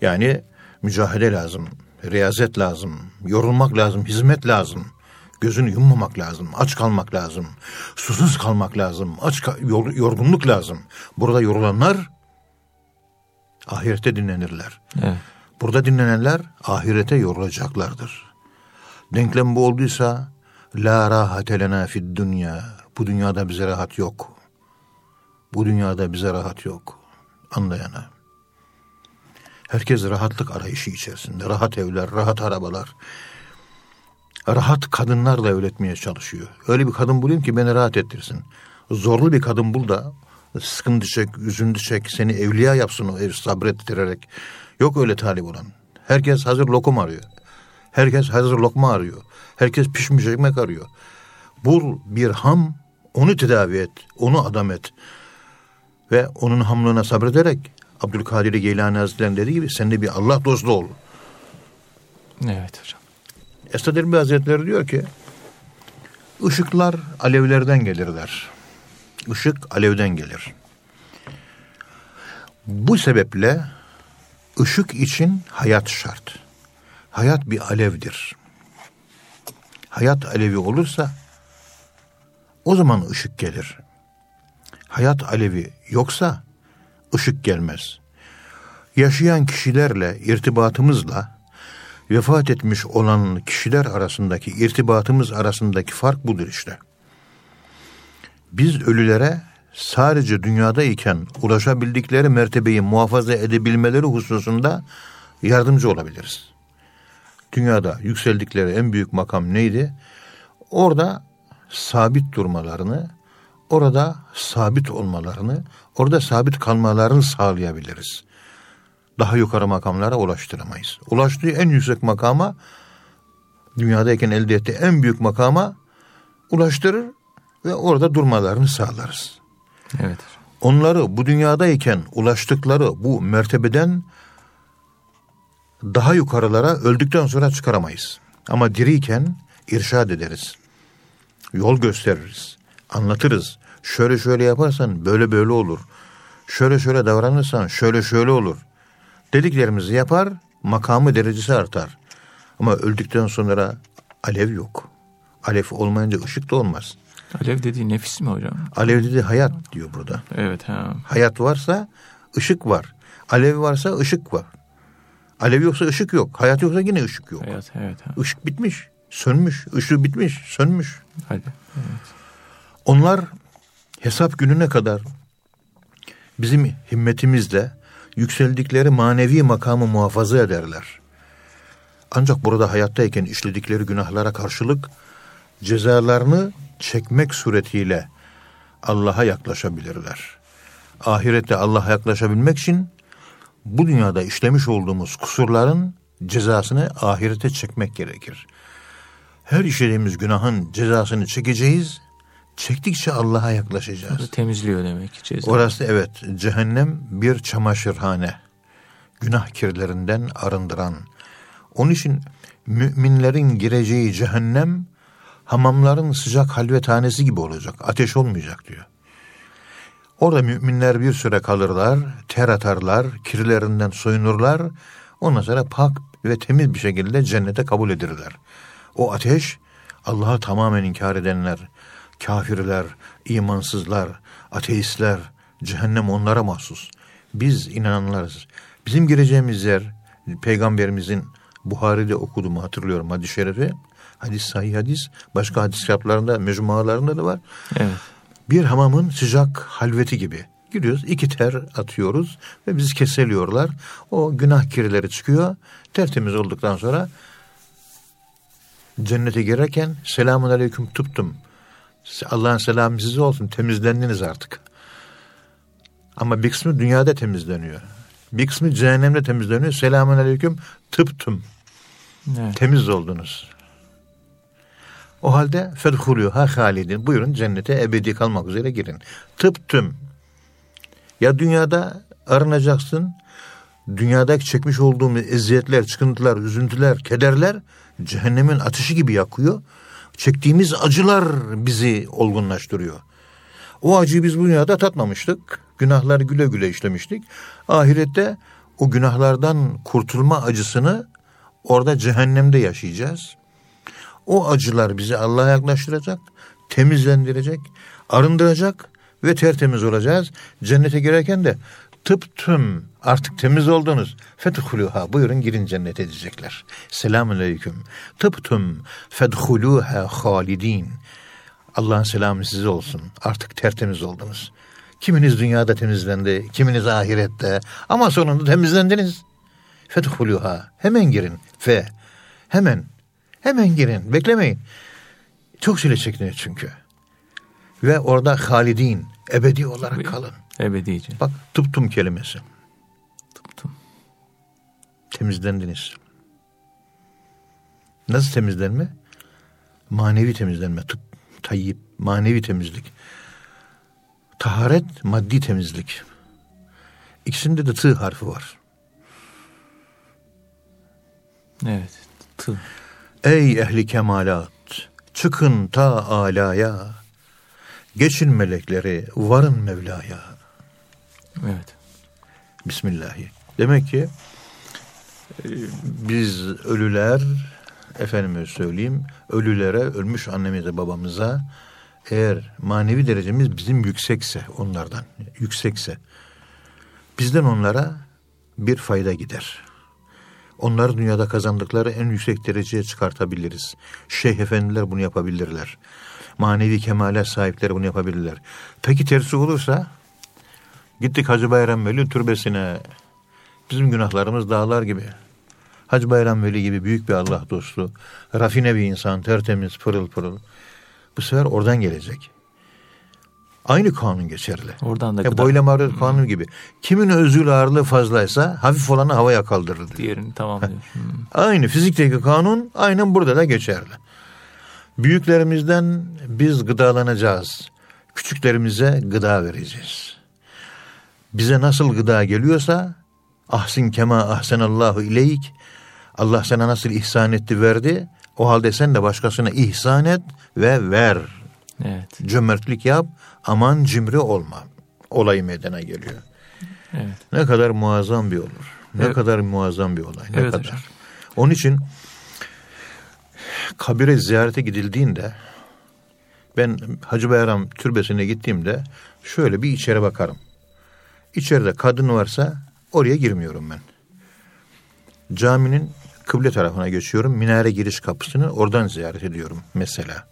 Yani mücahede lazım riyazet lazım, yorulmak lazım, hizmet lazım. Gözünü yummamak lazım, aç kalmak lazım, susuz kalmak lazım, aç yorgunluk lazım. Burada yorulanlar ahirette dinlenirler.
Evet.
Burada dinlenenler ahirete yorulacaklardır. Denklem bu olduysa la rahate lena fid dünya. Bu dünyada bize rahat yok. Bu dünyada bize rahat yok. Anlayana. Herkes rahatlık arayışı içerisinde. Rahat evler, rahat arabalar. Rahat kadınlarla evletmeye çalışıyor. Öyle bir kadın bulayım ki beni rahat ettirsin. Zorlu bir kadın bul da sıkıntı çek, üzüntü çek, seni evliya yapsın o ev sabrettirerek. Yok öyle talip olan. Herkes hazır lokum arıyor. Herkes hazır lokma arıyor. Herkes pişmiş ekmek arıyor. Bul bir ham, onu tedavi et, onu adam et. Ve onun hamlığına sabrederek Abdülkadir Geylani Hazretleri'nin dediği gibi sen de bir Allah dostu ol.
Evet hocam.
Esad Erbil Hazretleri diyor ki ışıklar alevlerden gelirler. Işık alevden gelir. Bu sebeple ışık için hayat şart. Hayat bir alevdir. Hayat alevi olursa O zaman ışık gelir. Hayat alevi yoksa ışık gelmez. Yaşayan kişilerle irtibatımızla vefat etmiş olan kişiler arasındaki irtibatımız arasındaki fark budur işte. Biz ölülere sadece dünyadayken ulaşabildikleri mertebeyi muhafaza edebilmeleri hususunda yardımcı olabiliriz. Dünyada yükseldikleri en büyük makam neydi? Orada sabit durmalarını, orada sabit olmalarını, orada sabit kalmalarını sağlayabiliriz. Daha yukarı makamlara ulaştıramayız. Ulaştığı en yüksek makama, dünyadayken elde ettiği en büyük makama ulaştırır ve orada durmalarını sağlarız.
Evet.
Onları bu dünyadayken ulaştıkları bu mertebeden daha yukarılara öldükten sonra çıkaramayız. Ama diriyken irşad ederiz. Yol gösteririz. Anlatırız. Şöyle şöyle yaparsan böyle böyle olur. Şöyle şöyle davranırsan şöyle şöyle olur. Dediklerimizi yapar, makamı derecesi artar. Ama öldükten sonra alev yok. Alev olmayınca ışık da olmaz.
Alev dediği nefis mi hocam?
Alev dediği hayat diyor burada.
Evet. Ha.
Hayat varsa ışık var. Alev varsa ışık var. Alev yoksa ışık yok. Hayat yoksa yine ışık yok.
Hayat, evet. Ha.
Işık bitmiş, sönmüş. Işığı bitmiş, sönmüş.
Hadi. Evet.
Onlar hesap gününe kadar bizim himmetimizle yükseldikleri manevi makamı muhafaza ederler. Ancak burada hayattayken işledikleri günahlara karşılık cezalarını çekmek suretiyle Allah'a yaklaşabilirler. Ahirette Allah'a yaklaşabilmek için bu dünyada işlemiş olduğumuz kusurların cezasını ahirete çekmek gerekir. Her işlediğimiz günahın cezasını çekeceğiz. Çektikçe Allah'a yaklaşacağız.
Orası temizliyor demek ki ceza.
Orası evet cehennem bir çamaşırhane. Günah kirlerinden arındıran. Onun için müminlerin gireceği cehennem hamamların sıcak halvethanesi gibi olacak. Ateş olmayacak diyor. Orada müminler bir süre kalırlar, ter atarlar, kirlerinden soyunurlar. Ondan sonra pak ve temiz bir şekilde cennete kabul edilirler. O ateş Allah'ı tamamen inkar edenler, kafirler, imansızlar, ateistler, cehennem onlara mahsus. Biz inananlarız. Bizim gireceğimiz yer peygamberimizin Buhari'de okuduğumu hatırlıyorum hadis-i şerifi. Hadis sahih hadis. Başka hadis kitaplarında, mecmualarında da var.
Evet.
Bir hamamın sıcak halveti gibi. Giriyoruz, iki ter atıyoruz ve bizi keseliyorlar. O günah kirleri çıkıyor. Tertemiz olduktan sonra cennete girerken selamun aleyküm tuttum. Allah'ın selamı size olsun temizlendiniz artık. Ama bir kısmı dünyada temizleniyor. Bir kısmı cehennemde temizleniyor. Selamun aleyküm tıptım.
Evet.
Temiz oldunuz. O halde fedhulûhâ halidin. Buyurun cennete ebedi kalmak üzere girin. Tıptım. Ya dünyada arınacaksın. Dünyadaki çekmiş olduğumuz eziyetler, çıkıntılar, üzüntüler, kederler cehennemin ateşi gibi yakıyor. Çektiğimiz acılar bizi olgunlaştırıyor. O acıyı biz bu dünyada tatmamıştık. Günahları güle güle işlemiştik. Ahirette o günahlardan kurtulma acısını orada cehennemde yaşayacağız. O acılar bizi Allah'a yaklaştıracak, temizlendirecek, arındıracak ve tertemiz olacağız. Cennete girerken de tıp tüm artık temiz oldunuz. Fedhuluha buyurun girin cennete diyecekler. Selamun aleyküm. Tıp tüm fedhuluha halidin. Allah'ın selamı size olsun. Artık tertemiz oldunuz. Kiminiz dünyada temizlendi, kiminiz ahirette ama sonunda temizlendiniz. Fedhuluha hemen girin ve hemen hemen girin beklemeyin. Çok çile çekiniyor çünkü. Ve orada halidin ebedi olarak kalın.
Ebedice.
Bak tıptum kelimesi.
Tıptım.
Temizlendiniz. Nasıl temizlenme? Manevi temizlenme. Tıp, tayyip, manevi temizlik. Taharet, maddi temizlik. İkisinde de tı harfi var.
Evet. Tı.
Ey ehli kemalat, çıkın ta alaya, geçin melekleri, varın Mevla'ya.
Evet.
Bismillahi. Demek ki e, biz ölüler, efendime söyleyeyim, ölülere, ölmüş annemize, babamıza eğer manevi derecemiz bizim yüksekse onlardan yüksekse bizden onlara bir fayda gider. Onlar dünyada kazandıkları en yüksek dereceye çıkartabiliriz. Şeyh efendiler bunu yapabilirler. Manevi kemale sahipleri bunu yapabilirler. Peki tersi olursa gittik Hacı Bayram Veli türbesine. Bizim günahlarımız dağlar gibi. Hacı Bayram Veli gibi büyük bir Allah dostu, rafine bir insan, tertemiz, pırıl pırıl. Bu sefer oradan gelecek. Aynı kanun geçerli.
Oradan da
e, boylama ağırlığı hmm. kanunu gibi. Kimin özül ağırlığı fazlaysa hafif olanı havaya kaldırır. Diyor.
Diğerini tamamlıyor. Hmm.
Aynı fizikteki kanun aynen burada da geçerli. Büyüklerimizden biz gıdalanacağız. Küçüklerimize gıda vereceğiz. Bize nasıl gıda geliyorsa ahsin kema ahsenallahu ileyk Allah sana nasıl ihsan etti verdi o halde sen de başkasına ihsan et ve ver.
Evet.
Cömertlik yap aman cimri olma. Olayı meydana geliyor.
Evet.
Ne kadar muazzam bir olur. Ne evet. kadar muazzam bir olay. Ne
evet
kadar.
Hocam.
Onun için kabire ziyarete gidildiğinde ben Hacı Bayram türbesine gittiğimde şöyle bir içeri bakarım. İçeride kadın varsa oraya girmiyorum ben. Caminin kıble tarafına geçiyorum. Minare giriş kapısını oradan ziyaret ediyorum mesela.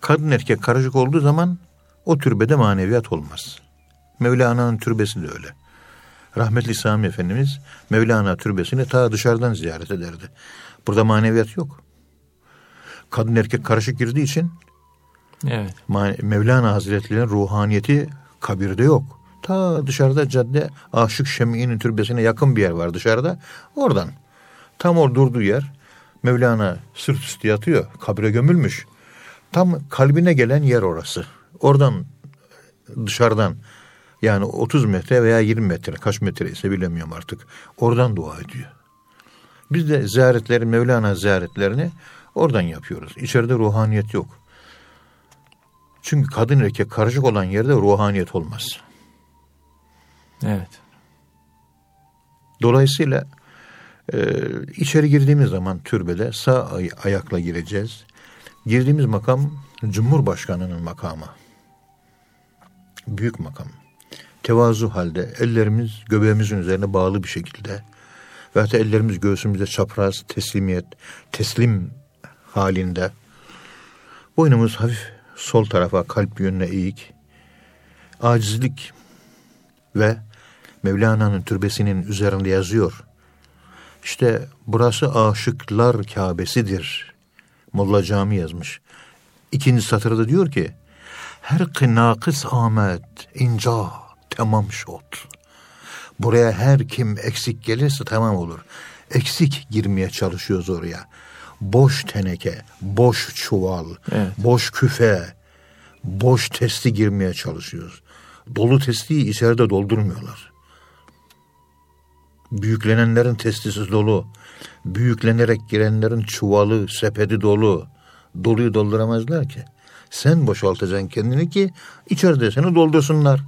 Kadın erkek karışık olduğu zaman o türbede maneviyat olmaz. Mevlana'nın türbesi de öyle. Rahmetli Sami Efendimiz Mevlana türbesini ta dışarıdan ziyaret ederdi. Burada maneviyat yok. Kadın erkek karışık girdiği için
evet.
Mevlana Hazretleri'nin ruhaniyeti kabirde yok. Ta dışarıda cadde Aşık Şemi'nin türbesine yakın bir yer var dışarıda. Oradan tam o durduğu yer Mevlana sırt üstü yatıyor. Kabre gömülmüş. Tam kalbine gelen yer orası. Oradan dışarıdan yani 30 metre veya 20 metre kaç metre ise bilemiyorum artık. Oradan dua ediyor. Biz de ziyaretleri Mevlana ziyaretlerini oradan yapıyoruz. İçeride ruhaniyet yok. Çünkü kadın erkek karışık olan yerde ruhaniyet olmaz.
Evet.
Dolayısıyla e, içeri girdiğimiz zaman türbede sağ ay- ayakla gireceğiz. Girdiğimiz makam Cumhurbaşkanı'nın makamı. Büyük makam. Tevazu halde ellerimiz göbeğimizin üzerine bağlı bir şekilde ve hatta ellerimiz göğsümüzde çapraz teslimiyet, teslim halinde. Boynumuz hafif sol tarafa kalp yönüne eğik. Acizlik ve Mevlana'nın türbesinin üzerinde yazıyor. İşte burası aşıklar Kabe'sidir. Molla Cami yazmış. İkinci satırda diyor ki her kınakıs Ahmet inca tamam şot. Buraya her kim eksik gelirse tamam olur. Eksik girmeye çalışıyoruz oraya. Boş teneke, boş çuval,
evet.
boş küfe, boş testi girmeye çalışıyoruz. Dolu testiyi içeride doldurmuyorlar. Büyüklenenlerin testisi dolu. Büyüklenerek girenlerin çuvalı, sepeti dolu. Doluyu dolduramazlar ki. Sen boşaltacaksın kendini ki içeride seni doldursunlar.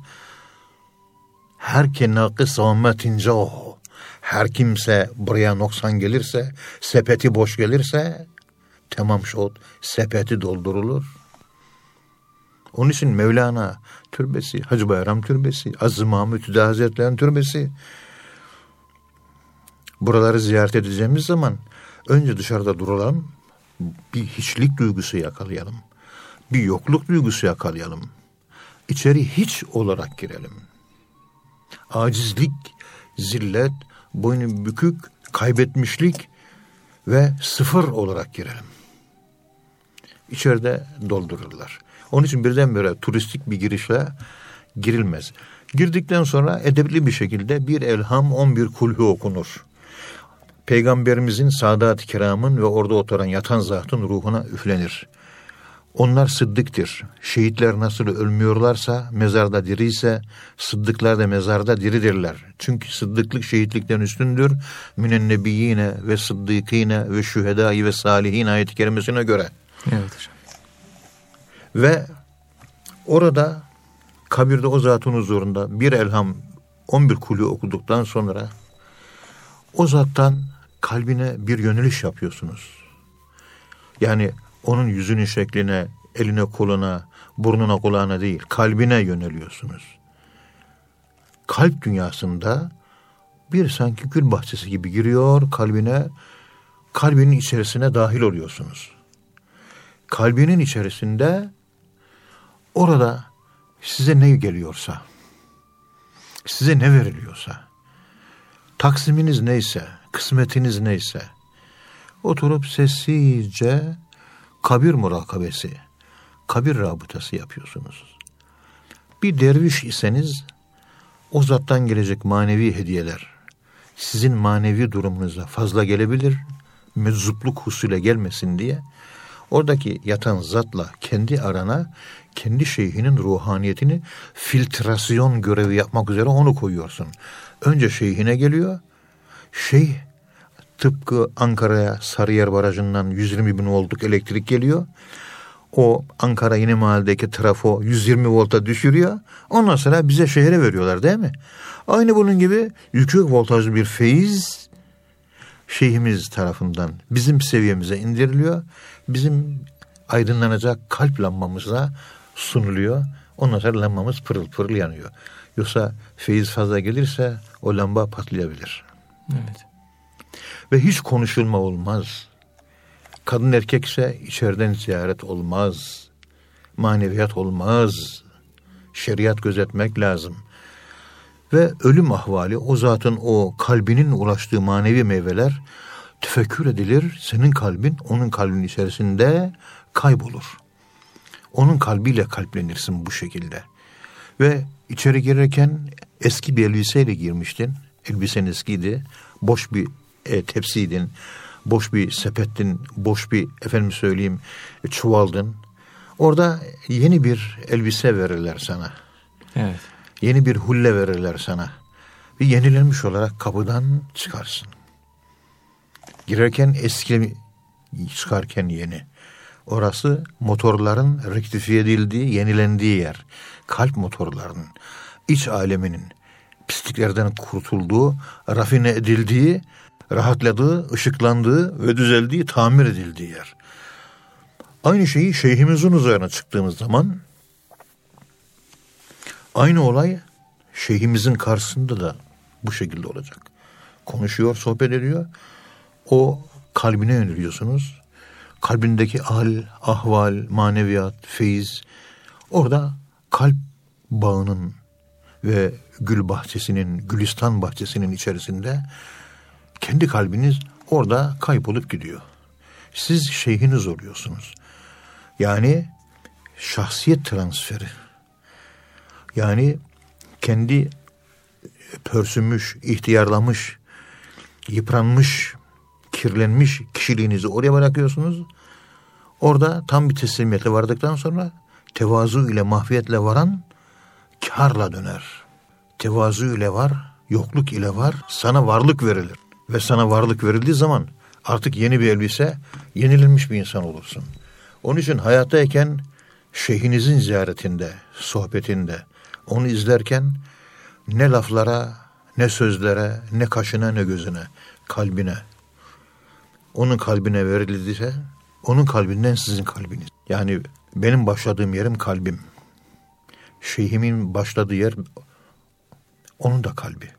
Her kenakı sağmetince o. Her kimse buraya noksan gelirse, sepeti boş gelirse, tamam şot, sepeti doldurulur. Onun için Mevlana türbesi, Hacı Bayram türbesi, Aziz Mahmud Hüda Hazretleri'nin türbesi. Buraları ziyaret edeceğimiz zaman önce dışarıda duralım, bir hiçlik duygusu yakalayalım. Bir yokluk duygusu yakalayalım. İçeri hiç olarak girelim. Acizlik, zillet, boynu bükük, kaybetmişlik ve sıfır olarak girelim. İçeride doldururlar. Onun için birdenbire turistik bir girişle girilmez. Girdikten sonra edepli bir şekilde bir elham, on bir kulhu okunur. Peygamberimizin Sadat-ı Kiram'ın ve orada oturan yatan zatın ruhuna üflenir. Onlar sıddıktır. Şehitler nasıl ölmüyorlarsa, mezarda diriyse, sıddıklar da mezarda diridirler. Çünkü sıddıklık şehitlikten üstündür. Minen nebiyyine ve sıddıkine ve şühedai ve salihin ayet-i kerimesine göre.
Evet hocam.
Ve orada kabirde o zatın huzurunda bir elham 11 kulü okuduktan sonra o zattan kalbine bir yöneliş yapıyorsunuz. Yani onun yüzünün şekline eline koluna, burnuna kulağına değil, kalbine yöneliyorsunuz. Kalp dünyasında bir sanki gül bahçesi gibi giriyor kalbine, kalbinin içerisine dahil oluyorsunuz. Kalbinin içerisinde orada size ne geliyorsa, size ne veriliyorsa, taksiminiz neyse, kısmetiniz neyse, oturup sessizce kabir murakabesi, kabir rabıtası yapıyorsunuz. Bir derviş iseniz o zattan gelecek manevi hediyeler sizin manevi durumunuza fazla gelebilir, meczupluk husule gelmesin diye oradaki yatan zatla kendi arana kendi şeyhinin ruhaniyetini filtrasyon görevi yapmak üzere onu koyuyorsun. Önce şeyhine geliyor. Şeyh tıpkı Ankara'ya Sarıyer Barajı'ndan 120 bin voltluk elektrik geliyor. O Ankara Yeni Mahalle'deki trafo 120 volta düşürüyor. Ondan sonra bize şehre veriyorlar değil mi? Aynı bunun gibi yüksek voltajlı bir feyiz şeyhimiz tarafından bizim seviyemize indiriliyor. Bizim aydınlanacak kalp lambamıza sunuluyor. Ondan sonra lambamız pırıl pırıl yanıyor. Yoksa feyiz fazla gelirse o lamba patlayabilir.
Evet.
Ve hiç konuşulma olmaz. Kadın erkekse içeriden ziyaret olmaz. Maneviyat olmaz. Şeriat gözetmek lazım. Ve ölüm ahvali o zatın o kalbinin ulaştığı manevi meyveler tefekkür edilir. Senin kalbin onun kalbinin içerisinde kaybolur. Onun kalbiyle kalplenirsin bu şekilde. Ve içeri girerken eski bir elbiseyle girmiştin. Elbisen eskiydi. Boş bir e, tepsiydin. Boş bir sepettin. Boş bir efendim söyleyeyim e, çuvaldın. Orada yeni bir elbise verirler sana.
Evet.
Yeni bir hulle verirler sana. Ve yenilenmiş olarak kapıdan çıkarsın. Girerken eski, çıkarken yeni. Orası motorların rektifiye edildiği, yenilendiği yer. Kalp motorlarının, iç aleminin pisliklerden kurtulduğu, rafine edildiği, rahatladığı, ışıklandığı ve düzeldiği, tamir edildiği yer. Aynı şeyi şeyhimizin üzerine çıktığımız zaman aynı olay şeyhimizin karşısında da bu şekilde olacak. Konuşuyor, sohbet ediyor. O kalbine yöneliyorsunuz. Kalbindeki hal, ahval, maneviyat, feyiz. Orada kalp bağının ve gül bahçesinin, gülistan bahçesinin içerisinde kendi kalbiniz orada kaybolup gidiyor. Siz şeyhiniz oluyorsunuz. Yani şahsiyet transferi. Yani kendi pörsünmüş, ihtiyarlamış, yıpranmış, kirlenmiş kişiliğinizi oraya bırakıyorsunuz. Orada tam bir teslimiyetle vardıktan sonra tevazu ile mahfiyetle varan karla döner. Tevazu ile var, yokluk ile var, sana varlık verilir. Ve sana varlık verildiği zaman artık yeni bir elbise, yenilenmiş bir insan olursun. Onun için hayattayken şeyhinizin ziyaretinde, sohbetinde, onu izlerken ne laflara, ne sözlere, ne kaşına, ne gözüne, kalbine. Onun kalbine verildiyse, onun kalbinden sizin kalbiniz. Yani benim başladığım yerim kalbim. Şeyhimin başladığı yer onun da kalbi.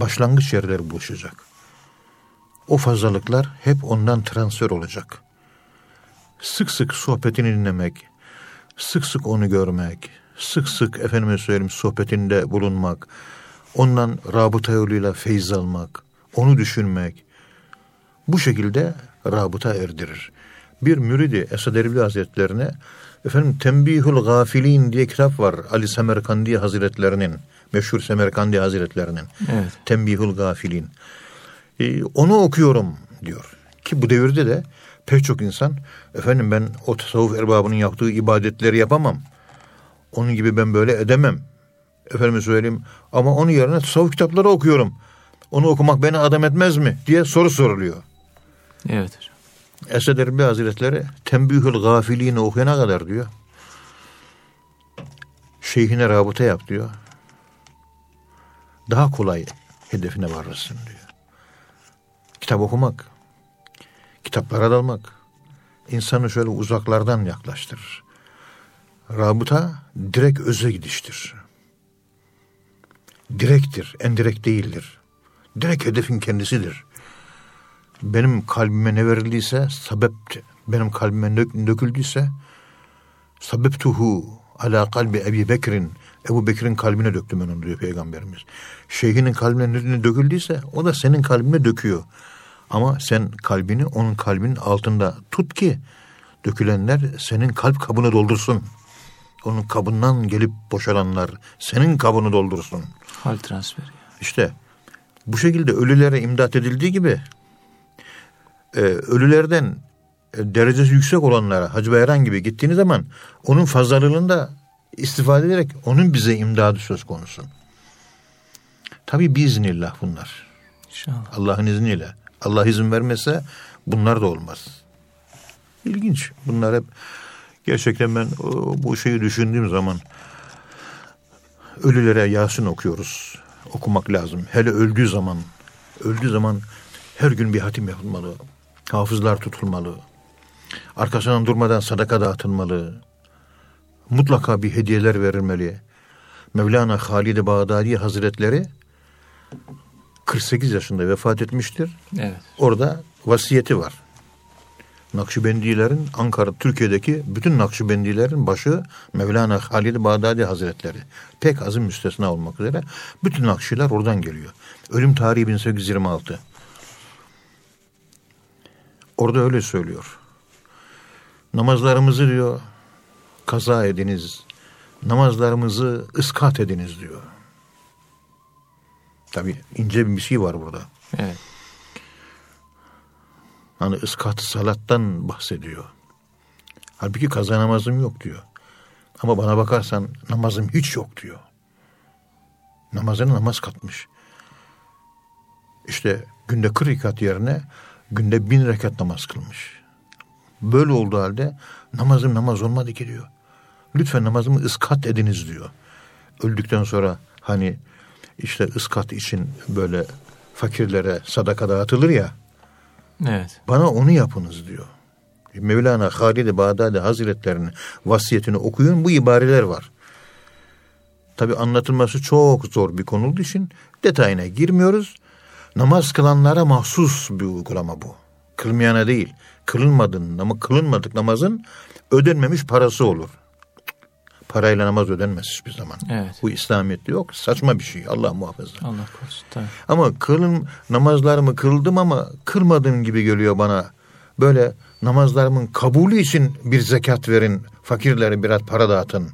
Başlangıç yerleri buluşacak. O fazlalıklar hep ondan transfer olacak. Sık sık sohbetini dinlemek, sık sık onu görmek, sık sık efendime söyleyeyim sohbetinde bulunmak, ondan rabıta yoluyla feyiz almak, onu düşünmek, bu şekilde rabıta erdirir. Bir müridi Esad Erbil Hazretlerine efendim Tembihul Gafilin diye kitap var Ali Semerkandi Hazretlerinin meşhur Semerkandi Hazretlerinin
evet.
Tembihul Gafilin. Ee, onu okuyorum diyor. Ki bu devirde de pek çok insan efendim ben o tasavvuf erbabının yaptığı ibadetleri yapamam. Onun gibi ben böyle edemem. Efendim söyleyeyim ama onun yerine tasavvuf kitapları okuyorum. Onu okumak beni adam etmez mi diye soru soruluyor.
Evet hocam.
Esed Erbil Hazretleri Tembihül Gafiliğini okuyana kadar diyor. Şeyhine rabıta yap diyor. Daha kolay hedefine varırsın diyor. Kitap okumak, kitaplara dalmak insanı şöyle uzaklardan yaklaştırır. Rabıta direkt öze gidiştir. Direktir, endirekt değildir. Direkt hedefin kendisidir. Benim kalbime ne verildiyse sebep benim kalbime döküldüyse sebeptuhu ala kalbi Ebi Bekir'in Ebu Bekir'in kalbine döktüm ben onu diyor Peygamberimiz. Şeyhinin kalbine ne döküldüyse o da senin kalbine döküyor. Ama sen kalbini onun kalbinin altında tut ki dökülenler senin kalp kabını doldursun. Onun kabından gelip boşalanlar senin kabını doldursun.
Hal transferi.
İşte bu şekilde ölülere imdat edildiği gibi e, ölülerden e, derecesi yüksek olanlara Hacı Bayram gibi gittiğiniz zaman onun fazlalığında istifade ederek onun bize imdadı söz konusu. Tabi biiznillah bunlar.
İnşallah.
Allah'ın izniyle. Allah izin vermese bunlar da olmaz. İlginç. Bunlar hep gerçekten ben bu şeyi düşündüğüm zaman ölülere Yasin okuyoruz. Okumak lazım. Hele öldüğü zaman öldüğü zaman her gün bir hatim yapılmalı. Hafızlar tutulmalı. Arkasından durmadan sadaka dağıtılmalı. Mutlaka bir hediyeler verilmeli. Mevlana Halid-i Bağdadi Hazretleri 48 yaşında vefat etmiştir.
Evet.
Orada vasiyeti var. Nakşibendilerin Ankara, Türkiye'deki bütün Nakşibendilerin başı Mevlana Halid Bağdadi Hazretleri. Pek azim müstesna olmak üzere bütün Nakşiler oradan geliyor. Ölüm tarihi 1826. Orada öyle söylüyor. Namazlarımızı diyor kaza ediniz. Namazlarımızı ıskat ediniz diyor. Tabi ince bir şey var burada.
Evet.
Hani ıskat salattan bahsediyor. Halbuki kaza namazım yok diyor. Ama bana bakarsan namazım hiç yok diyor. Namazını namaz katmış. İşte günde 40 rekat yerine günde bin rekat namaz kılmış. Böyle olduğu halde namazım namaz olmadı ki diyor. Lütfen namazımı ıskat ediniz diyor. Öldükten sonra hani işte ıskat için böyle fakirlere sadaka dağıtılır ya.
Evet.
Bana onu yapınız diyor. Mevlana Halid-i Bağdadi Hazretlerinin vasiyetini okuyun bu ibareler var. Tabi anlatılması çok zor bir konu için detayına girmiyoruz. Namaz kılanlara mahsus bir uygulama bu. Kılmayana değil. Kılınmadığın ama kılınmadık namazın ödenmemiş parası olur. Parayla namaz ödenmez hiçbir zaman.
Evet.
Bu İslamiyet'te yok. Saçma bir şey. Allah muhafaza.
Allah korusun. Tabii.
Ama kılın namazlarımı kıldım ama kılmadığım gibi geliyor bana. Böyle namazlarımın kabulü için bir zekat verin, fakirlere biraz para dağıtın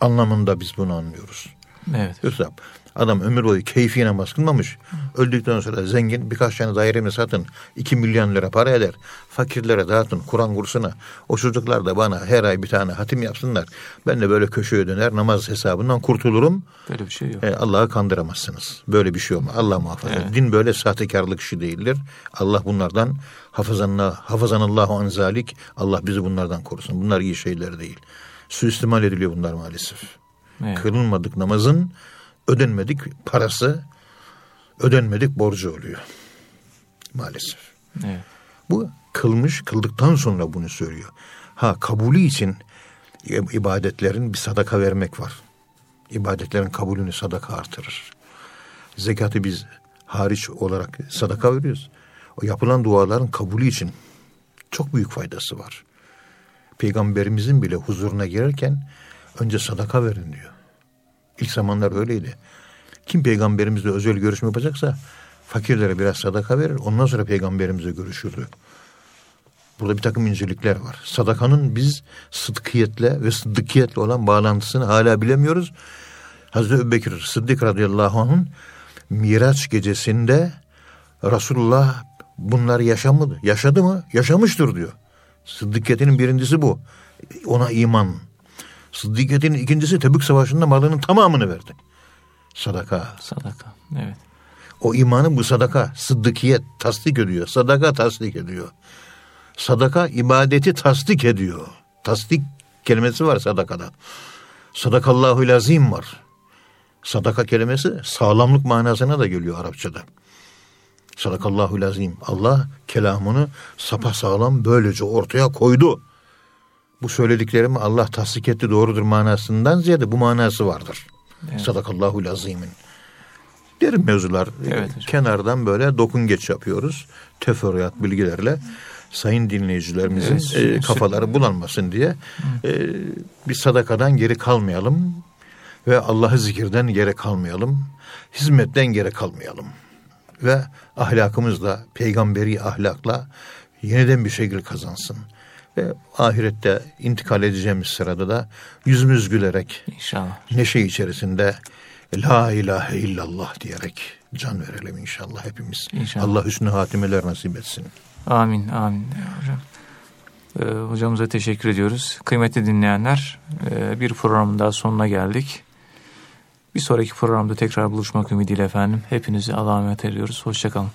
anlamında biz bunu anlıyoruz.
Evet.
Yoksa Adam ömür boyu keyfi namaz kılmamış. Öldükten sonra zengin birkaç tane dairemi satın. 2 milyon lira para eder. Fakirlere dağıtın Kur'an kursuna. O çocuklar da bana her ay bir tane hatim yapsınlar. Ben de böyle köşeye döner namaz hesabından kurtulurum.
Böyle bir şey yok.
E, Allah'ı kandıramazsınız. Böyle bir şey olmaz. Allah muhafaza. Evet. Din böyle sahtekarlık işi değildir. Allah bunlardan hafızanallah, hafızanallahu anzalik. Allah bizi bunlardan korusun. Bunlar iyi şeyler değil. Suistimal ediliyor bunlar maalesef. Evet. Kırılmadık namazın ödenmedik parası, ödenmedik borcu oluyor. Maalesef.
Evet.
Bu kılmış, kıldıktan sonra bunu söylüyor. Ha kabulü için ibadetlerin bir sadaka vermek var. İbadetlerin kabulünü sadaka artırır. Zekatı biz hariç olarak sadaka veriyoruz. O yapılan duaların kabulü için çok büyük faydası var. Peygamberimizin bile huzuruna girerken önce sadaka verin diyor. İlk zamanlar öyleydi. Kim peygamberimizle özel görüşme yapacaksa fakirlere biraz sadaka verir. Ondan sonra peygamberimizle görüşürdü. Burada bir takım incelikler var. Sadakanın biz sıdkiyetle ve sıddıkiyetle olan bağlantısını hala bilemiyoruz. Hazreti Ebubekir Sıddık radıyallahu anh'ın Miraç gecesinde Resulullah bunlar yaşamadı. Yaşadı mı? Yaşamıştır diyor. Sıddıkiyetinin birincisi bu. Ona iman. Sıddıkiyet'in ikincisi Tebük Savaşı'nda malının tamamını verdi. Sadaka.
Sadaka. Evet.
O imanı bu sadaka. Sıddıkiyet tasdik ediyor. Sadaka tasdik ediyor. Sadaka ibadeti tasdik ediyor. Tasdik kelimesi var sadakada. Sadakallahu lazim var. Sadaka kelimesi sağlamlık manasına da geliyor Arapçada. Sadakallahu lazim. Allah kelamını sapa sağlam böylece ortaya koydu. Bu söylediklerimi Allah tasdik etti doğrudur manasından ziyade bu manası vardır. Evet. Sadakallahu azimin. Derin mevzular. Evet, Kenardan böyle dokun geç yapıyoruz. Teferruat bilgilerle sayın dinleyicilerimizin evet, e, kafaları bulanmasın diye e, bir sadakadan geri kalmayalım ve Allah'ı zikirden geri kalmayalım. Hizmetten geri kalmayalım. Ve ahlakımızla, peygamberi ahlakla yeniden bir şekil kazansın. Ve ahirette intikal edeceğimiz sırada da yüzümüz gülerek
inşallah.
neşe içerisinde La ilahe illallah diyerek can verelim inşallah hepimiz. İnşallah. Allah hüsnü hatimeler nasip etsin.
Amin, amin hocam. Ee, hocamıza teşekkür ediyoruz. Kıymetli dinleyenler, e, bir programın daha sonuna geldik. Bir sonraki programda tekrar buluşmak ümidiyle efendim. Hepinizi Allah'a emanet ediyoruz. Hoşçakalın.